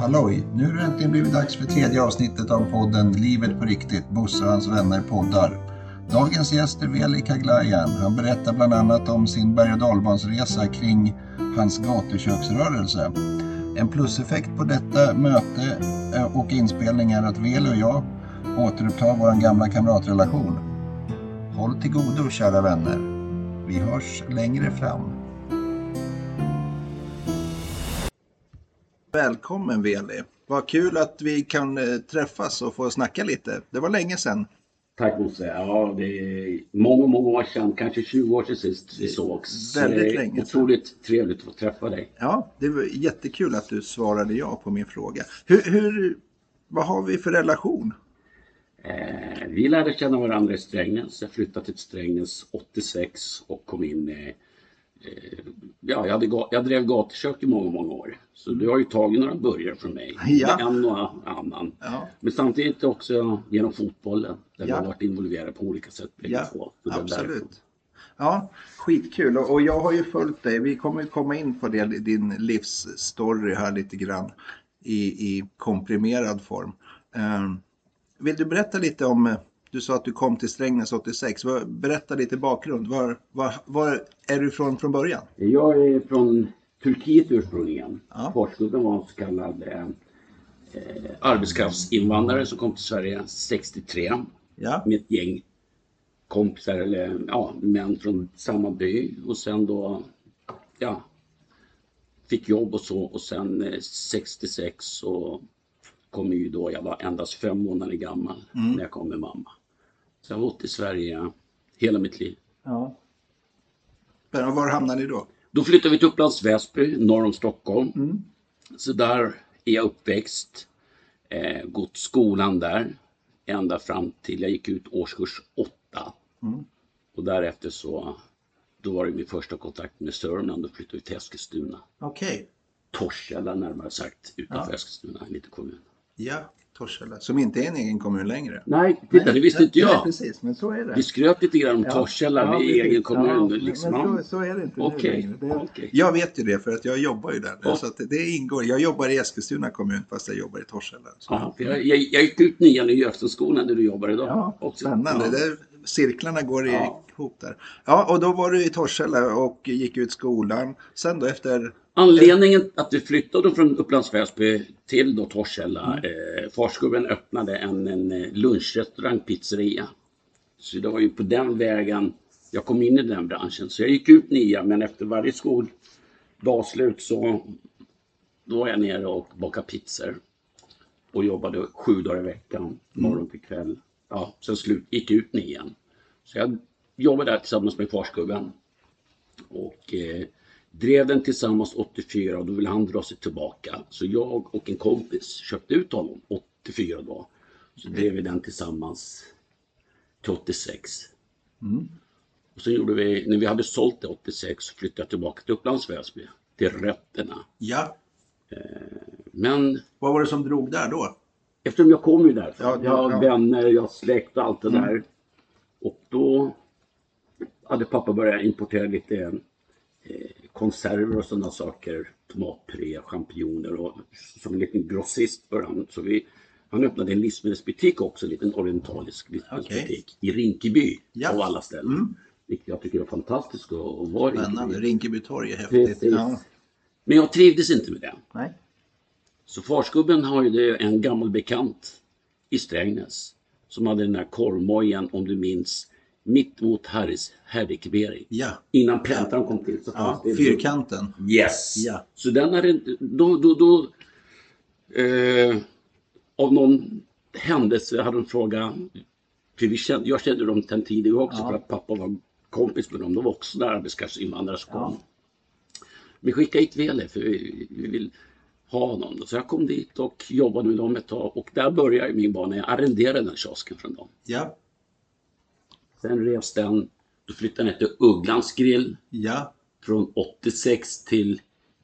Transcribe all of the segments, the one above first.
Halloj! Nu har det äntligen blivit dags för tredje avsnittet av podden Livet på riktigt, Bosse och hans vänner poddar. Dagens gäst är Veli Kaglajan. Han berättar bland annat om sin berg och dalbansresa kring hans gatuköksrörelse. En pluseffekt på detta möte eh, och inspelning är att Veli och jag återupptar vår gamla kamratrelation. Håll till godo kära vänner. Vi hörs längre fram. Välkommen Veli. Vad kul att vi kan eh, träffas och få snacka lite. Det var länge sedan. Tack Bosse. Ja, det är många, många år sedan, kanske 20 år sedan sist vi sågs. Väldigt Så länge sedan. Otroligt trevligt att få träffa dig. Ja, det var jättekul att du svarade ja på min fråga. Hur, hur, vad har vi för relation? Eh, vi lärde känna varandra i Strängnäs. Jag flyttade till Strängnäs 86 och kom in eh, Ja, jag, hade, jag drev gatukök i många, många år. Så du har ju tagit några burgare från mig. Ja. En och annan. Ja, Men samtidigt också genom fotbollen. Där vi Ja. har varit involverade på olika sätt ja två. Absolut. Ja, skitkul. Och, jag har ju följt dig. Vi kommer komma in på det, din livsstory här lite grann i, i komprimerad form. Ehm, vill du berätta lite om, eh, du sa att du kom till Strängnäs 86. Vad- Berätta lite bakgrund. Var, var, var är du ifrån från början? Jag är från Turkiet ursprungligen. Ja. Farsgubben var en så kallad eh, eh, arbetskraftsinvandrare som kom till Sverige 63 Ja, med ett gäng kompisar eller ja, män från samma by och sen då ja, fick jobb och så och sen eh, 66 så kom ju då, jag var endast fem månader gammal när jag kom med mamma. Så jag har bott i Sverige hela mitt liv. ja. Men var hamnade ni då? Då flyttade vi till Upplands Väsby, norr om Stockholm. Så där är jag uppväxt. Eh, gått skolan där. Ända fram till jag gick ut årskurs 8. Och därefter så, då var det min första kontakt med Sörmland. Då flyttade vi till Eskilstuna. Okej. Torshälla närmare sagt, utanför Ja. Eskilstuna, en liten kommun. Ja, Torshälla. Som inte är en egen kommun längre. Nej, titta, det visste inte Nej, jag. precis, men så är det. Vi skröt lite grann om Ja. Torshälla, Ja, är egen kommun. Ja, liksom. Men så, så är det inte Okej, nu längre. Okej. Jag vet ju det för att jag jobbar ju där. Ja. Så att det, ingår. Jag jobbar i Eskilstuna kommun fast jag jobbar i Torshälla. Så. Ja, jag, jag, jag gick ut nian i Göfstenskolan där du jobbar idag. Ja, också. spännande. Ja. Cirklarna går Ja. ihop där. Ja, och då var du i Torshälla och gick ut skolan. Sen då efter... Anledningen att vi flyttade från Upplands Väsby till då Torshälla, Mm. eh, farsgubben öppnade en, en eh, lunchrestaurang, pizzeria. Så det var ju på den vägen jag kom in i den branschen. Så jag gick ut nia, men efter varje skoldagslut så då var jag nere och bakade pizzor. Och jobbade sju dagar i veckan, morgon till kväll. Ja, sen slut, gick ut nian. Så jag jobbade där tillsammans med farsgubben. Och eh, drev den tillsammans 84 och då ville han dra sig tillbaka. Så jag och en kompis köpte ut honom 84 då. Så drev vi den tillsammans till 86. Och sen gjorde vi, när vi hade sålt det 86 så flyttade jag tillbaka till Upplands Väsby. Till rötterna. Ja, Men vad var det som drog där då? Eftersom jag kom ju därifrån. Ja, ja, jag har ja. vänner, jag har släkt och allt det där. Och då hade pappa börjat importera lite eh, konserver och sådana saker. Tomatpuré, champinjoner och som en liten grossist började han. Så vi, han öppnade en livsmedelsbutik också, en liten orientalisk livsmedelsbutik i Rinkeby Ja. av alla ställen. Vilket jag tycker är fantastiskt att vara i Spännande. Rinkeby. Torg är häftigt. Ja. Men jag trivdes inte med det. Nej. Så farsgubben har ju det en gammal bekant i Strängnäs som hade den där korvmojen, om du minns, mitt mot Harrys herrikebering. Ja. Innan präntan kom till så ja, fyrkanten. Yes! Ja. Så den hade inte, då, då, då eh, av någon händelse hade de frågat, för vi kände, jag kände dem sedan tidigare också Ja. för att pappa var kompis med dem. De var också där arbetskraftsinvandrare som kom. Ja. Vi skickade hit Vele för vi, vi vill ha honom. Så jag kom dit och jobbade med dem ett tag och där började min bana. Jag arrenderade den kiosken från dem. Ja. Sen revs den, då flyttade den till Ugglans grill. Ja. Från 86 till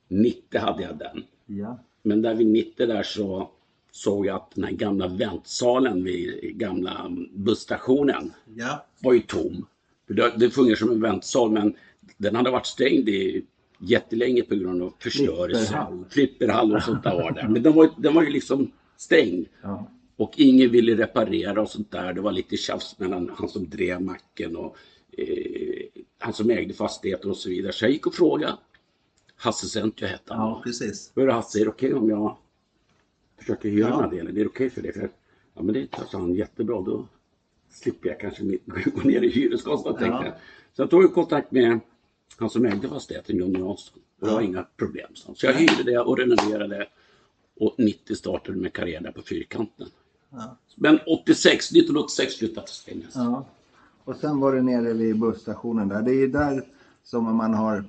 90 hade jag den. Ja. Men där vid 90 där så såg jag att den här gamla väntsalen vid gamla busstationen Ja. var ju tom. För Det, det fungerar som en väntsal men den hade varit stängd i jättelänge på grund av förstörelse. Flipperhall. Flipperhall och sånt där det. Men den var, den var ju liksom stängd. Ja. Och ingen ville reparera och sånt där. Det var lite tjafs mellan han som drev macken och eh, han som ägde fastigheten och så vidare. Så jag gick och frågade. Hasse Centio hette han. ja, precis. Hörru Hasse, är det okej om jag försöker hyra Ja. den här delen? Är det okej för det? För, ja men det sa han jättebra. Då slipper jag kanske gå ner i hyreskostnad Ja. tänkte jag. Så jag tog kontakt med han som ägde fastigheten, John Jansson. Det var inga problem. Så jag hyrde det och renoverade. Och 90 startade med karriär där på Fyrkanten. Ja. Men 86, 1986 flyttade till Strängnäs. Ja. Och sen var det nere vid busstationen där. Det är ju där som man har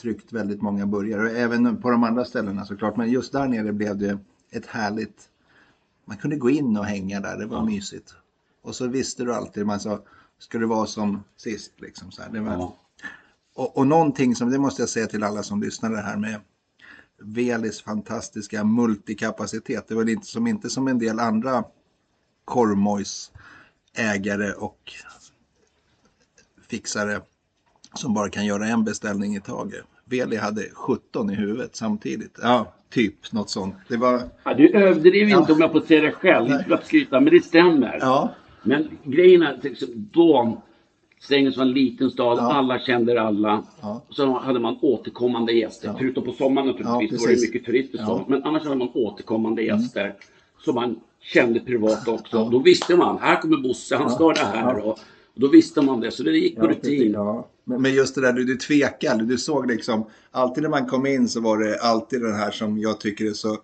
tryckt väldigt många burgare. Och även på de andra ställena såklart. Men just där nere blev det ett härligt... Man kunde gå in och hänga där. Det var mysigt. Och så visste du alltid, man sa, ska det vara som sist liksom så här. Det var, Ja. Och, och någonting som, det måste jag säga till alla som lyssnar det här med Velis fantastiska multikapacitet. Det var lite som, inte som en del andra korvmojs ägare och fixare som bara kan göra en beställning i taget. Veli hade 17 i huvudet samtidigt. Ja, typ något sånt. Det var... Ja, du överdriver Ja. inte om jag får säga det själv, inte för att skryta, men det stämmer. Ja, Men grejen är, exempel, då Strängnäs var en liten stad, Ja. alla kände alla. Ja. Så hade man återkommande gäster. Ja. Förutom på sommaren naturligtvis, Ja, då var det mycket turister. Ja. Men annars hade man återkommande gäster. Som man kände privat också. Ja. Då visste man, här kommer Bosse, han står det här. Och, och då visste man det, så det gick på Ja, rutin. Ja. Men, men just det där, du, du tvekade. Du såg liksom, alltid när man kom in så var det alltid den här som jag tycker är så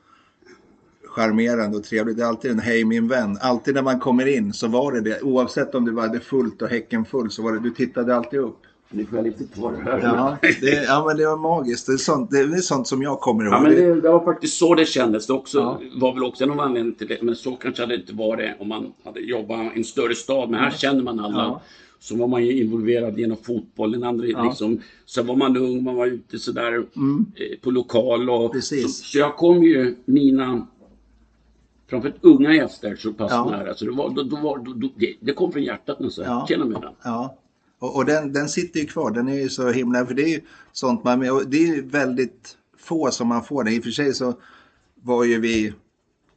charmerande och trevligt. Det är alltid en hej min vän. Alltid när man kommer in så var det det. Oavsett om du hade fullt och häcken full så var det, du tittade alltid upp. Nu får jag lite tårar här. Ja, det, ja men det var magiskt. Det är sånt, det är sånt som jag kommer ihåg. Ja, men Det- det, var faktiskt så det kändes. Det också, Ja. var väl också en av anledningarna till det. Men så kanske hade det inte varit om man hade jobbat i en större stad. Men här känner man alla. Ja. Så var man ju involverad genom fotbollen. Andra, Ja. Mm. liksom, sen var man ung, man var ute sådär eh, på lokal. Och. Så, så jag kom ju mina framförallt unga gäster så pass Ja. nära. Så det, var, då, då var, då, det, det kom från hjärtat nästan. Ja. Tjena med den. Ja, och, och den, den sitter ju kvar. Den är ju så himla, för det är ju sånt man, det är ju väldigt få som man får det. I och för sig så var ju vi,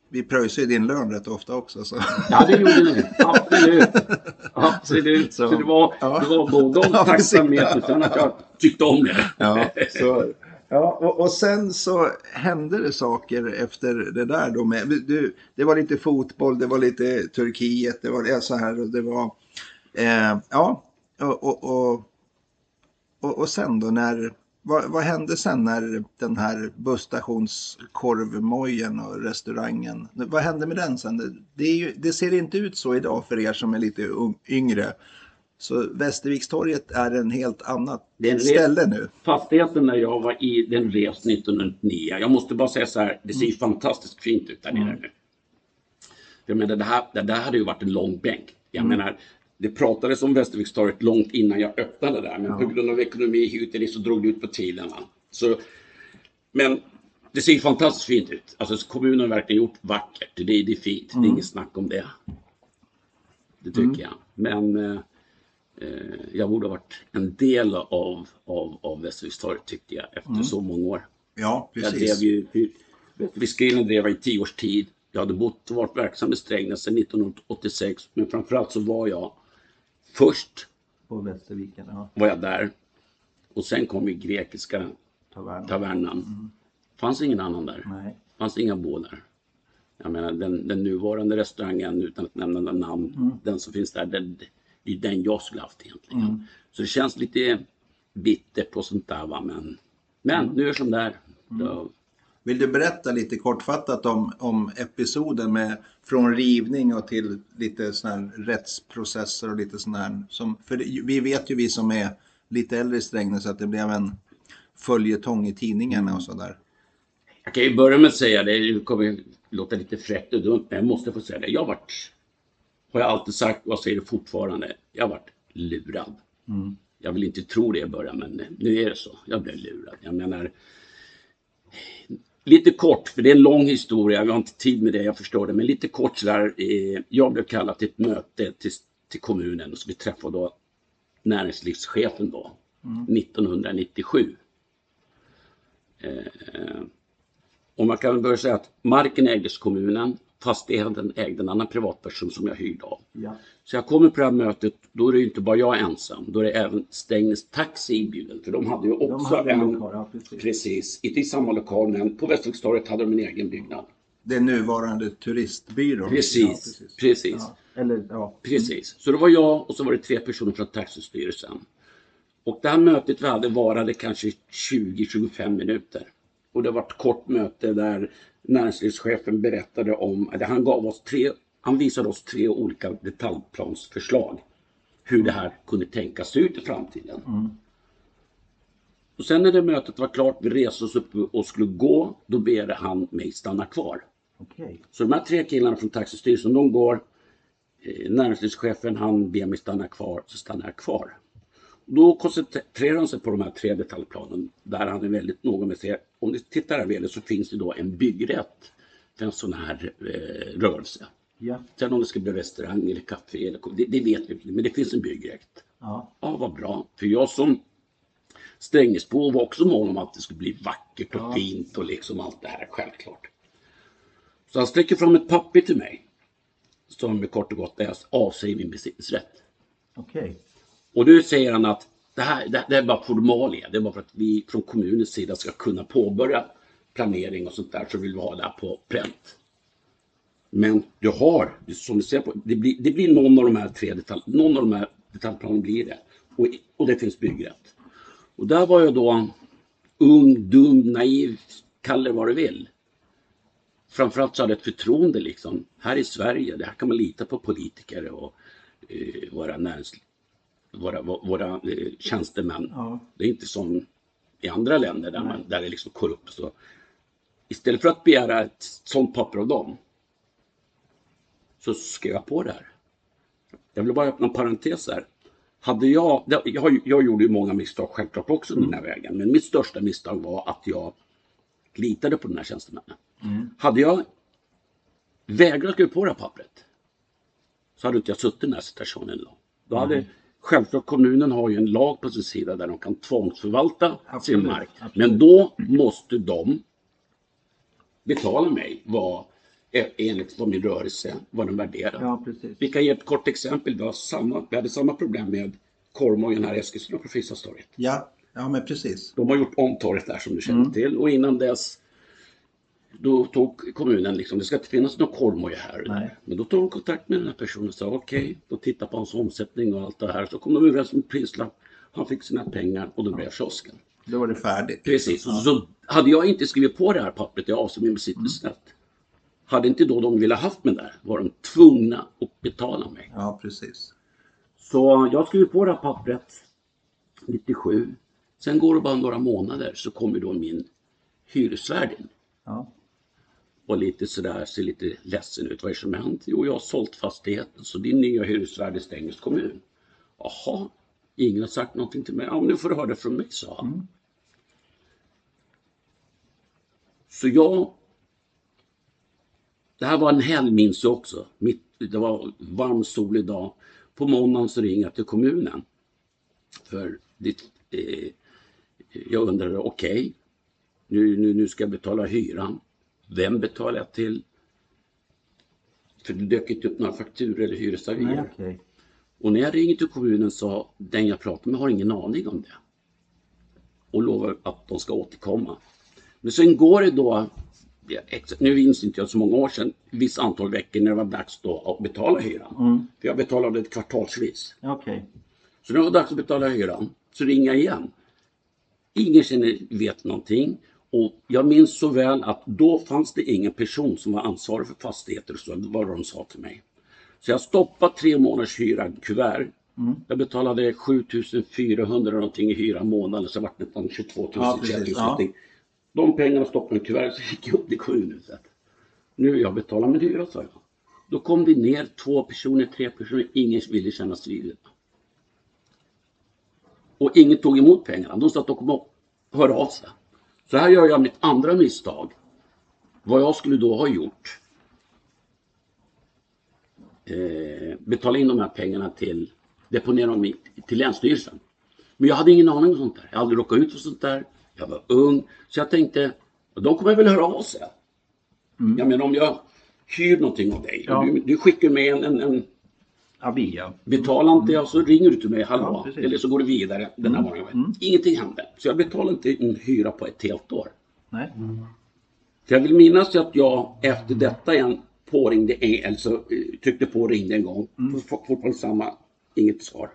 vi pröjsade ju din lön rätt ofta också. Så. Ja, det gjorde ni. Absolut. Absolut. Så, Så, det, var, ja. det var både om tacksamhet och sen att jag tyckte om det. Ja, så, ja och, och sen så hände det saker efter det där då med, du, det var lite fotboll, det var lite Turkiet, det var så här och det var, eh, ja, och, och, och, och, och sen då när, vad, vad hände sen när den här busstationskorvmojen och restaurangen, vad hände med den sen? Det, är ju, det ser inte ut så idag för er som är lite yngre. Så Västervikstorget är en helt annat Det är en re- ställe nu. Fastigheten där jag var i, den revs 1909. Jag måste bara säga så här, det ser ju Mm. fantastiskt fint ut där nere nu. Jag menar, det här, det där hade ju varit en lång bänk. Jag Mm. menar, det pratades om Västervikstorget långt innan jag öppnade där, men på grund av ekonomi och dit så drog det ut på tiden. Va? Så, men det ser ju fantastiskt fint ut. Alltså kommunen har verkligen gjort vackert. Det, är- det är fint, Mm. det är inget snack om det. Det tycker jag. Men eh, jag borde ha varit en del av, av, av Västervikstorget tyckte jag efter så många år. Ja, Jag Mm. precis. drev ju, Västerviksgrillen drev jag i tio års tid. Jag hade bott och varit verksam i Strängnäs sedan 1986. Men framförallt så var jag först På Västerviken, ja. var jag där. Och sen kom ju grekiska Tavern. tavernan. Fanns ingen annan där. Nej. Fanns inga bådar. Jag menar den, den nuvarande restaurangen utan att nämna namn. Den som finns där. Den, det är den jag skulle haft egentligen. Så det känns lite bittert och sånt där va. Men, men nu är det som det är. Då- Vill du berätta lite kortfattat om, om episoden med från rivning och till lite sådana här rättsprocesser och lite sådana här som, för det, vi vet ju vi som är lite äldre i Strängnäs att det blev en följetong i tidningarna och sådär. Jag kan ju börja med att säga det, det kommer ju låta lite fräckt och dumt, men jag måste få säga det. Jag har varit, har jag alltid sagt och jag säger det fortfarande, jag har varit lurad. Jag vill inte tro det i början, men nu är det så. Jag blev lurad. Jag menar, lite kort, för det är en lång historia, vi har inte tid med det, jag förstår det, men lite kort sådär. Eh, jag blev kallad till ett möte till, till kommunen, så vi träffade då näringslivschefen då, 1997. Eh, och man kan börja säga att marken ägdes kommunen, fastigheten ägde en annan privatperson som jag hyrde av. Ja. Så jag kommer på det här mötet, då är det inte bara jag ensam, då är det även Strängnäs Taxi inbjuden. För de hade ju också hade en lokal, ja, precis. precis, inte i samma lokal men på Västervikstorget hade de en egen byggnad. Det nuvarande turistbyrån. Precis, Ja, precis. Ja. Eller, ja. Precis. Så det var jag och så var det tre personer från taxistyrelsen. Och det här mötet vi hade varade kanske 20-25 minuter. Och det var ett kort möte där näringslivschefen berättade om, eller han gav oss tre, han visade oss tre olika detaljplansförslag. Hur det här kunde tänkas se ut i framtiden. Och sen när det mötet var klart, vi reste oss upp och skulle gå, då ber han mig stanna kvar. Okej. Så de här tre killarna från taxistyrelsen, de går. Eh, näringslivschefen, han ber mig stanna kvar, så stannar jag kvar. Då koncentrerar han sig på de här tre detaljplanen där han är väldigt noga med att säga, om ni tittar här vid så finns det då en byggrätt för en sån här eh, rörelse. Ja. Sen om det ska bli restaurang eller café, eller, det, det vet vi inte, men det finns en byggrätt. Ja. Ja, vad bra. För jag som Strängnäsbo var också mån om att det skulle bli vackert och Ja. fint och liksom allt det här, självklart. Så han sträcker fram ett papper till mig. Som kort och gott är avsäger min besittningsrätt. Okej. Och nu säger han att det här, det, det är bara formalia. Det är bara för att vi från kommunens sida ska kunna påbörja planering och sånt där så vill vi ha det här på pränt. Men du har, som du ser på, det blir, det blir någon av de här tre detalj, någon av de här detaljplanerna blir det. Och, och det finns byggrätt. Och där var jag då ung, dum, naiv, kalla det vad du vill. Framförallt så hade jag ett förtroende liksom. Här i Sverige, det här kan man lita på politiker och eh, våra näringsliv våra, våra eh, tjänstemän. Ja. Det är inte som i andra länder där, man, där det är liksom korrupt. Så istället för att begära ett sånt papper av dem så skrev jag på det här. Jag vill bara öppna en parentes här. Hade jag, jag, jag gjorde ju många misstag självklart också den här vägen. Men mitt största misstag var att jag litade på den här tjänstemännen. Hade jag vägrat skriva på det här pappret så hade inte jag suttit i den här situationen idag. Då hade, Självklart kommunen har ju en lag på sin sida där de kan tvångsförvalta Absolut, sin mark. absolut. Men då måste de betala mig vad, eh, enligt vad min rörelse, vad den värderar. Ja, precis. Vi kan ge ett kort exempel. Vi, samma, vi hade samma problem med korvmojen här i Eskilstuna på Fristadstorget. Ja, ja men precis. De har gjort om torget där som du känner Mm. till och innan dess då tog kommunen liksom, det ska inte finnas någon korvmoja här. Nej. Men då tog de kontakt med den här personen och sa okej, då titta på hans omsättning och allt det här. Så kom de överens om prislapp. Han fick sina pengar och då blev kiosken. Då var det färdigt. Precis, och så hade jag inte skrivit på det här pappret, jag avser min besittningsrätt. Hade inte då de ville haft mig där var de tvungna att betala mig. Ja, precis. Så jag skrev på det här pappret 97. Sen går det bara några månader så kommer då min hyresvärd in. Ja. Och lite sådär, ser lite ledsen ut. Vad är det som hänt? Jo, jag har sålt fastigheten så din nya hyresvärd är Strängnäs kommun. Jaha, ingen har sagt någonting till mig. Ja, nu får du höra det från mig, sa han. Så jag... Det här var en helg minns jag också. Mitt, det var varm solig dag. På måndagen så ringer jag till kommunen. För det, eh, jag undrade, okej, nu, nu, nu ska jag betala hyran. Vem betalar jag till? För det dök inte upp några fakturor eller hyresavier. Okej. Och när jag ringer till kommunen sa den jag pratar med har ingen aning om det. Och lovar att de ska återkomma. Men sen går det då, nu minns inte jag så många år sedan, visst antal veckor när det var dags då att betala hyran. För jag betalade ett kvartalsvis. Okej. Så när det var dags att betala hyran så ringer jag igen. Ingen känner, vet någonting. Och jag minns så väl att då fanns det ingen person som var ansvarig för fastigheter så, det var vad de sa till mig. Så jag stoppade tre månaders hyra kuvert. Jag betalade 7400 någonting i hyra månaden, så det nästan 22 000, Ja, 21 000 precis, ja. De pengarna stoppade jag i kuvert så gick jag upp till kommunhuset. Nu jag betala min hyra, sa jag. Då kom vi ner två personer, tre personer, ingen ville kännas vid. Och ingen tog emot pengarna. De sa att de kommer höra av sig. Så här gör jag mitt andra misstag. Vad jag skulle då ha gjort. Eh, betala in de här pengarna till, deponera dem till Länsstyrelsen. Men jag hade ingen aning om sånt där. Jag hade aldrig råkat ut för sånt där. Jag var ung. Så jag tänkte, de kommer väl höra av sig. Jag menar om jag hyr någonting av dig. Ja. Du, du skickar med en, en, en Avia. Betala inte jag så ringer du till mig, hallå. Ja. Eller så går du vidare den här morgonen. Ingenting hände. Så jag betalade inte en hyra på ett helt år. Nej. För jag vill minnas att jag efter detta igen påringde, alltså eh, tryckte på och ringde en gång. Mm. Fortfarande samma, inget svar.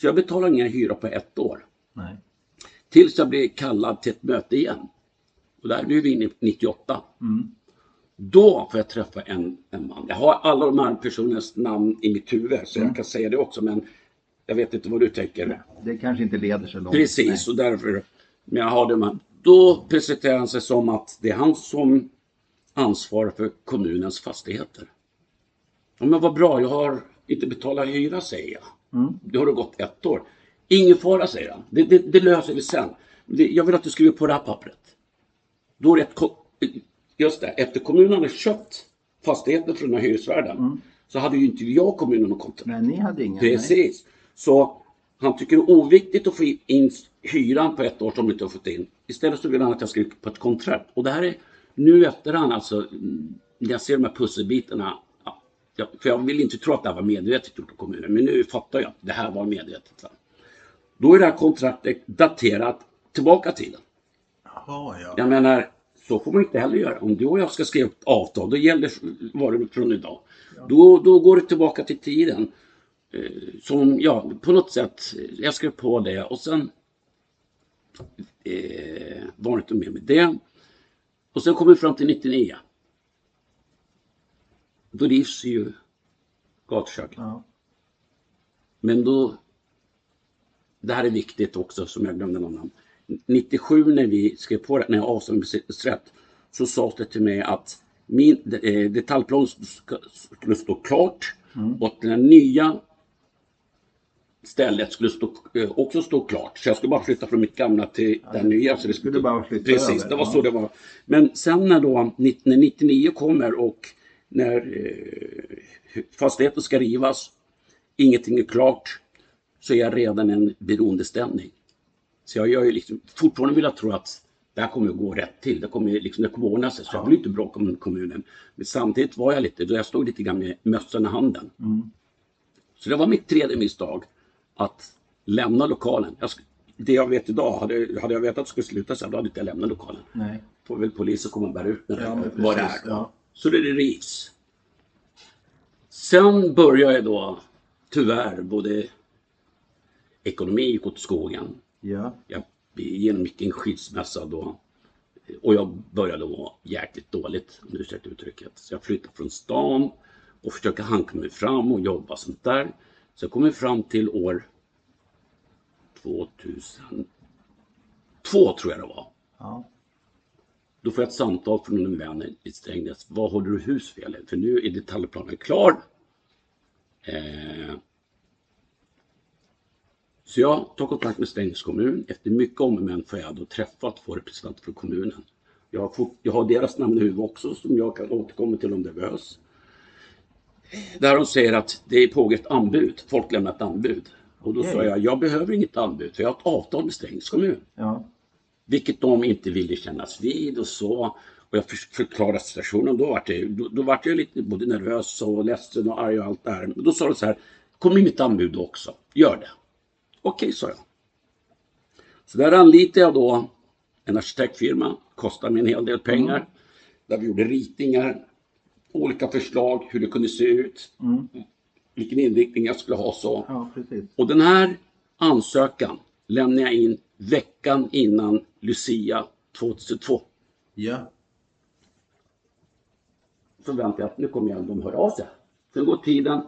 Så jag betalade ingen hyra på ett år. Nej. Tills jag blev kallad till ett möte igen. Och där nu är vi inne i 98. Då får jag träffa en, en man. Jag har alla de här personernas namn i mitt huvud så jag kan säga det också men jag vet inte vad du tänker. Det kanske inte leder så långt. Precis, och därför. Men jag har det med. Då presenterar han sig som att det är han som ansvarar för kommunens fastigheter. Ja, men vad bra, jag har inte betalat hyra säger jag. Det har det gått ett år. Ingen fara säger han. Det, det, det löser vi sen. Jag vill att du skriver på det här pappret. Då är det ett, just det, efter kommunen hade köpt fastigheten från den här hyresvärden så hade ju inte jag kommunen någon kontrakt. Nej, ni hade ingen. Nej. Precis. Så han tycker det är oviktigt att få in hyran på ett år som inte har fått in. Istället så vill han att jag skriver på ett kontrakt. Och det här är nu efterhand alltså, mm, när jag ser de här pusselbitarna. Ja, för jag vill inte tro att det här var medvetet gjort av kommunen. Men nu fattar jag att det här var medvetet. Va? Då är det här kontraktet daterat tillbaka till tiden. Jaha, ja. Jag menar, så får man inte heller göra. Om du och jag ska skriva ett avtal, då gäller det från idag. Då, då går det tillbaka till tiden. Eh, som, ja, på något sätt, eh, jag skrev på det och sen eh, var inte mer med det. Och sen kom vi fram till 99. Då rivs ju gatuköket. Ja. Men då, det här är viktigt också som jag glömde nämna. 97 när vi skrev på det, när jag avsåg besittningsrätt, så sades det till mig att min eh, detaljplan skulle stå klart och att det nya stället skulle stå, eh, också stå klart. Så jag skulle bara flytta från mitt gamla till det nya. Så det skulle bara flytta Precis, över, det var ja. så det var. Men sen när då när 99 kommer och när eh, fastigheten ska rivas, ingenting är klart, så är jag redan i en beroendeställning. Så jag gör ju liksom, fortfarande vill jag tro att det här kommer att gå rätt till. Det kommer, liksom, det kommer att ordna sig. Så jag vill inte bråka med kommunen. Men samtidigt var jag lite, då jag stod lite grann med mössan i handen. Så det var mitt tredje misstag. Att lämna lokalen. Jag, det jag vet idag, hade, hade jag vetat att det skulle sluta så här, då hade inte jag lämnat lokalen. Nej. Får väl polisen komma och bära ut när Ja, vad det är. ja. Så det rivs. Sen börjar jag då tyvärr både ekonomi gick åt skogen. Ja. Jag genomgick en skilsmässa då. Och jag började må jäkligt dåligt, om du ursäktar uttrycket. Så jag flyttade från stan och försökte hanka mig fram och jobba sånt där. Så jag kom fram till år 2002 tror jag det var. Ja. Då får jag ett samtal från en vän i Strängnäs. Vad håller du hus fel? För nu är detaljplanen klar. Eh, så jag tar kontakt med Strängnäs kommun. Efter mycket om och men får jag då träffa två representanter från kommunen. Jag har, fått, jag har deras namn i huvudet också som jag kan återkomma till om det behövs. Där de säger att det pågår ett anbud. Folk lämnar ett anbud. Och då sa Okej. jag, jag behöver inget anbud för jag har ett avtal med Strängnäs kommun. Ja. Vilket de inte ville kännas vid och så. Och jag för- förklarade situationen. Då var jag, då, då var jag lite både nervös och ledsen och arg och allt det här. Men då sa de så här. Kom in mitt anbud också. Gör det. Okej, sa jag. Så där anlitade jag då en arkitektfirma. Kostade mig en hel del pengar. Där vi gjorde ritningar. Olika förslag hur det kunde se ut. Vilken inriktning jag skulle ha så. ja. Och den här ansökan lämnade jag in veckan innan Lucia 2002. Ja. Så väntade jag att nu kommer jag de höra av sig. Sen går tiden.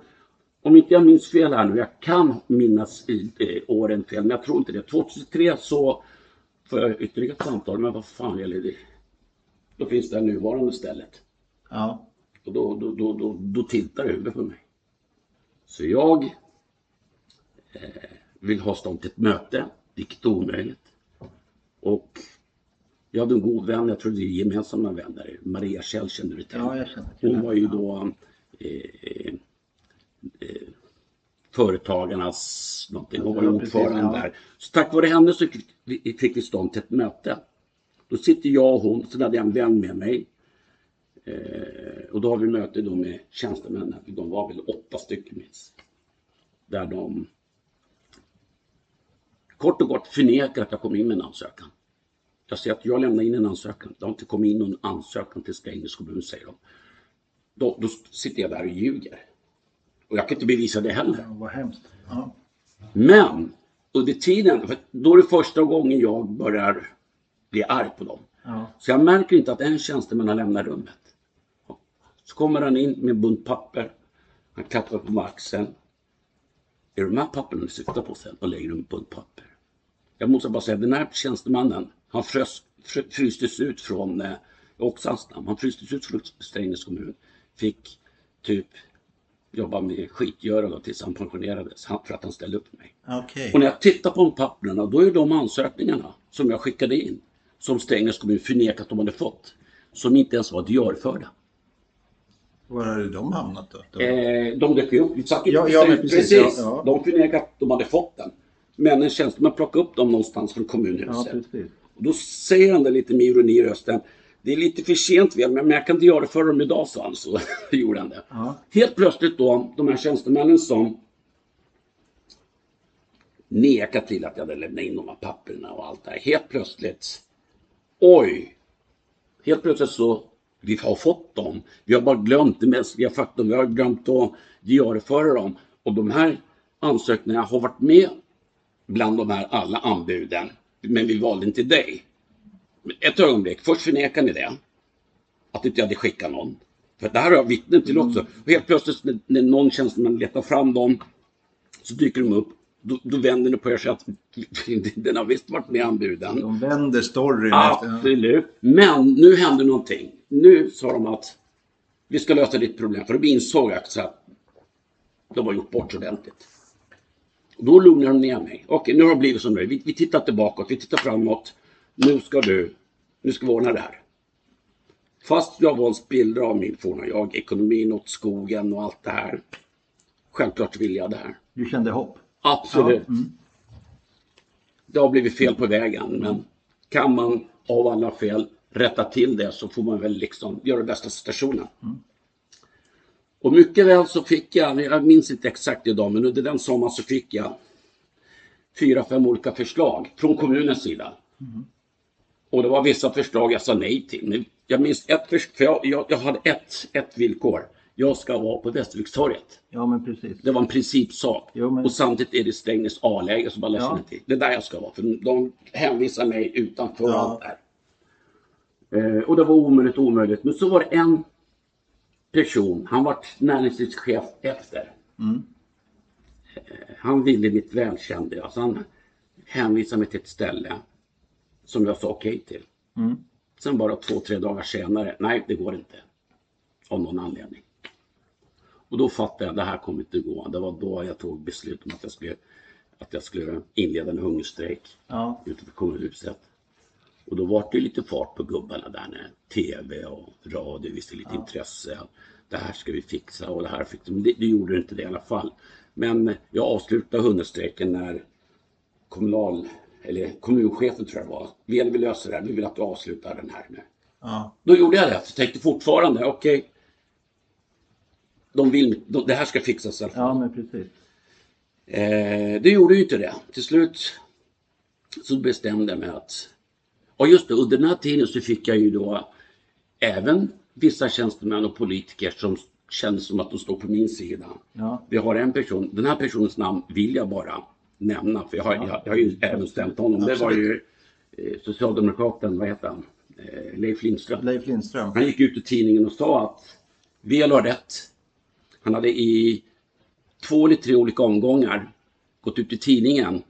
Om inte jag minns fel här nu, jag kan minnas i, eh, åren fel, men jag tror inte det. 2003 så får jag ytterligare ett samtal, men vad fan gäller det? Då finns det här nuvarande stället. Ja. Och då, då, då, då, då tittar det huvudet på mig. Så jag eh, vill ha stånd till ett möte, vilket är omöjligt. Och jag hade en god vän, jag tror det är gemensamma vänner, Maria Kjell känner du till. Ja, jag känner till Hon var ju då eh, eh, företagarnas någonting, hon var ordförande ja. där. Så tack vare henne så fick vi, fick vi stånd till ett möte. Då sitter jag och hon, så hade jag en vän med mig. Eh, och då har vi möte då med tjänstemännen, de var väl åtta stycken minst. Där de kort och gott förnekar att jag kom in med en ansökan. Jag säger att jag lämnar in en ansökan. Det har inte kommit in någon ansökan till Strängnäs kommun, säger de. Då, då sitter jag där och ljuger. Och jag kan inte bevisa det heller. Ja, vad hemskt. Ja. Men under tiden, för då är det första gången jag börjar bli arg på dem. Ja. Så jag märker inte att en tjänsteman har lämnat rummet. Så kommer han in med en bunt papper. Han klappar på mig axeln. Är det de här papperna du syftar på sen? Och lägger dem på en papper. Jag måste bara säga, den här tjänstemannen, han frös, fr, frystes ut från eh, Oxhanstam. Han frystes ut från Strängnäs kommun. Fick typ jobba med skitgöra då tills han pensionerades för att han ställde upp mig. Okej. Och när jag tittar på de papperna, då är de ansökningarna som jag skickade in, som Strängnäs kommun förnekat de hade fått, som inte ens var diarförda. Var hade de hamnat då? då? Eh, de dök upp. Ja, ja, Strängnäs- precis, precis. ja, ja. De förnekade att de hade fått den. Men en tjänsteman plockade upp dem någonstans från ja, kommunhuset. precis. och då säger han det lite med ironi i rösten. Det är lite för sent men jag kan diarieföra dem idag, sa han. Så gjorde han det. Ja. Helt plötsligt då, de här tjänstemännen som nekat till att jag hade lämnat in de här papperna och allt det här. Helt plötsligt, oj! Helt plötsligt så, vi har fått dem. Vi har bara glömt det mänskliga faktum. Vi har glömt att diarieföra dem. Och de här ansökningarna har varit med bland de här alla anbuden. Men vi valde inte dig. Ett ögonblick, först förnekar ni det. Att inte jag hade skickat någon. För det här har jag vittnen till också. Och helt plötsligt när, när någon tjänsteman letar fram dem så dyker de upp. Då, då vänder ni på er säger att den har visst varit med i anbuden. De vänder storyn. efter- Absolut. Men nu hände någonting. Nu sa de att vi ska lösa ditt problem. För de insåg att de har gjort bort ordentligt. Och då lugnade de ner mig. Okej, nu har det blivit som det är. Vi, vi tittar bakåt, vi tittar framåt. Nu ska du, nu ska vi ordna det här. Fast jag var en spillra av min forna jag, ekonomin åt skogen och allt det här. Självklart vill jag det här. Du kände hopp? Absolut. Ja, mm. Det har blivit fel på vägen, men kan man av alla fel rätta till det så får man väl liksom göra det bästa situationen. Och mycket väl så fick jag, jag minns inte exakt idag, men under den sommaren så fick jag fyra, fem olika förslag från kommunens sida. Och det var vissa förslag jag sa nej till. Jag minns ett förslag, för jag, jag, jag hade ett, ett villkor. Jag ska vara på Västervikstorget. Ja, men precis. Det var en principsak. Jo, men- Och samtidigt är det Strängnäs A-läge som alla Ja. känner till. Det är där jag ska vara. För de hänvisar mig utanför Ja. allt där. Eh, och det var omöjligt, omöjligt. Men så var det en person, han var näringslivschef efter. Mm. Eh, han ville mitt välkände. Alltså han hänvisade mig till ett ställe som jag sa okej till. Mm. Sen bara två, tre dagar senare, nej det går inte. Av någon anledning. Och då fattade jag det här kommer inte gå. Det var då jag tog beslut om att jag skulle, att jag skulle inleda en hungerstrejk Ja. utanför kommunhuset. Och då var det lite fart på gubbarna där när TV och radio visade lite intresse. Det här ska vi fixa och det här fick Men det, det gjorde inte det i alla fall. Men jag avslutade hungerstrejken när kommunal, eller kommunchefen tror jag det var. Vill vi lösa det här? Vi vill att du avslutar den här nu. Ja. Då gjorde jag det. Jag tänkte fortfarande, okej. de vill, de, det här ska fixas i alla fall. ja, men precis. Eh, det gjorde ju inte det. Till slut så bestämde jag mig att... Och just det, under den här tiden så fick jag ju då även vissa tjänstemän och politiker som kände som att de stod på min sida. Ja. Vi har en person, den här personens namn vill jag bara nämna för jag har, jag, jag har ju även stämt honom. Det var ju eh, socialdemokraten, vad heter han? Eh, Leif Lindström. Leif Lindström. Han gick ut i tidningen och sa att VL har rätt. Han hade i två eller tre olika omgångar gått ut i tidningen.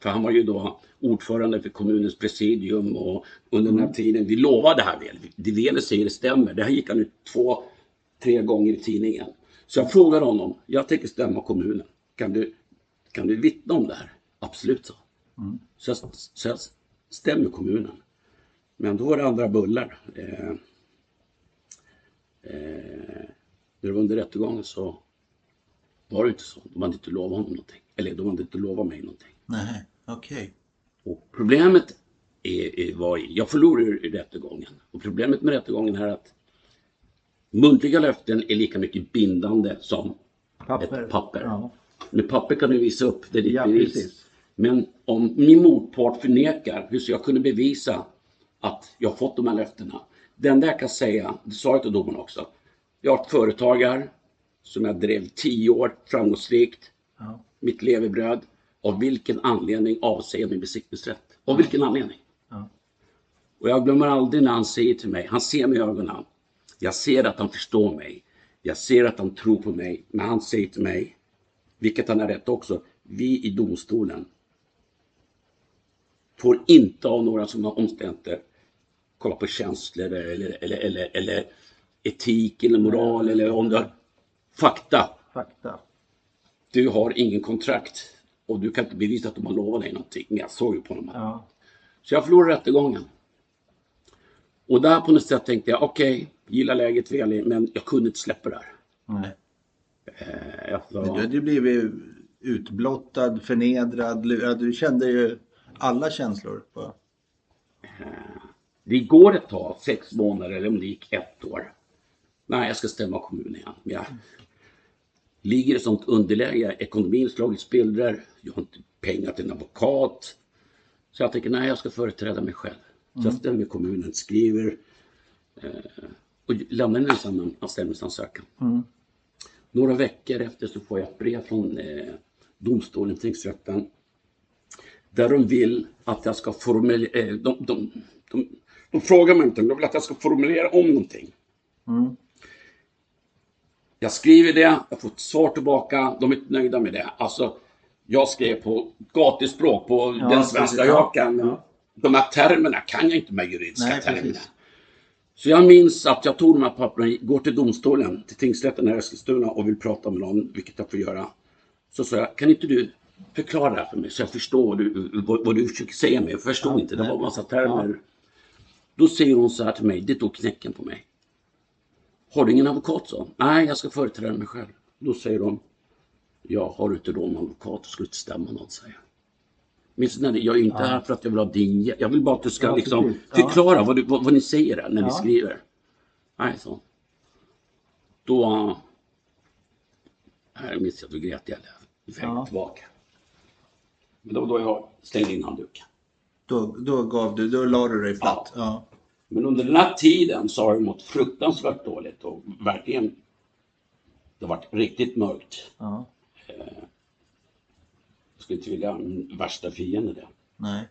För han var ju då ordförande för kommunens presidium och under den här tiden, vi lovade det här väl. Det Vele säger det stämmer. Det här gick han ut två, tre gånger i tidningen. Så jag frågade honom, jag tänker stämma kommunen. Kan du, kan du vittna om det här? Absolut, så. Så, jag, så jag stämmer kommunen. Men då var det andra bullar. Eh, eh, när det var under rättegången så var det inte så. De hade inte lovat honom någonting. Eller de hade inte lovat mig någonting. Nej, okej. Och problemet är, är, var. Jag förlorade i rättegången. Och problemet med rättegången är att muntliga löften är lika mycket bindande som Papper. ett papper. Ja. Med papper kan du visa upp, det är ditt Ja, bevis. precis. Men om min motpart förnekar, hur ska jag kunna bevisa att jag har fått de här löftena? Enda jag kan säga, det sa jag till domaren också. Jag har ett företag här som jag drev tio år framgångsrikt. Ja. Mitt levebröd. Av vilken anledning avser jag min besiktningsrätt? Av vilken anledning? Ja. Och jag glömmer aldrig när han säger till mig, han ser mig i ögonen. Jag ser att han förstår mig. Jag ser att han tror på mig. Men han säger till mig, vilket han har rätt också, vi i domstolen får inte av några sådana omständigheter kolla på känslor eller, eller, eller, eller etik eller moral eller om du har fakta. Fakta. Du har ingen kontrakt och du kan inte bevisa att de har lovat dig någonting. Jag såg ju på dem. Ja. Så jag förlorade rättegången. Och där på något sätt tänkte jag, okej, gillar läget väl, men jag kunde inte släppa det här. Nej. Eh, sa, du hade ju blivit utblottad, förnedrad. Du kände ju alla känslor. På... det går ett tag, sex månader eller om det gick ett år. Nej, jag ska stämma kommunen igen. Men jag ligger i sånt underläge, ekonomin slagit spillror, jag har inte pengar till en advokat. Så jag tänker, nej, jag ska företräda mig själv. Så jag stämmer kommunen, skriver eh, och lämnar in en samman- anställningsansökan. Några veckor efter så får jag ett brev från eh, domstolen, tingsrätten. Där de vill att jag ska formulera, eh, de, de, de, de frågar mig inte, de vill att jag ska formulera om någonting. Jag skriver det, jag får ett svar tillbaka, de är inte nöjda med det. Alltså, jag skrev på gatuspråk, på Ja, den svenska jag Ja, kan. ja. De här termerna kan jag inte, här juridiska Nej, termerna. precis. Så jag minns att jag tog de här papperna, går till domstolen, till tingsrätten här i Eskilstuna och vill prata med någon, vilket jag får göra. Så sa jag, kan inte du förklara det här för mig så jag förstår vad du, vad, vad du försöker säga mig? Jag förstod inte, det var en massa termer. Då säger hon så här till mig, det tog knäcken på mig. Har du ingen advokat så? Nej, jag ska företräda mig själv. Då säger de, ja, har du inte då en advokat så ska du inte stämma någon, säger jag. Snälla, jag är inte här för att jag vill ha din hjälp. Jag vill bara att du ska Ja, liksom precis. Ja. förklara vad, du, vad, vad ni säger här när ni Ja. skriver. Nej, så. Då... Här minns jag, då grät jag vägen Ja. tillbaka. Men var då jag slängde in handduken. Då, då gav du, då la du dig platt. Ja. Men under den här tiden så har jag mått fruktansvärt dåligt och verkligen det har varit riktigt mörkt. ja. Jag skulle inte vilja ha min värsta fiende det. Nej.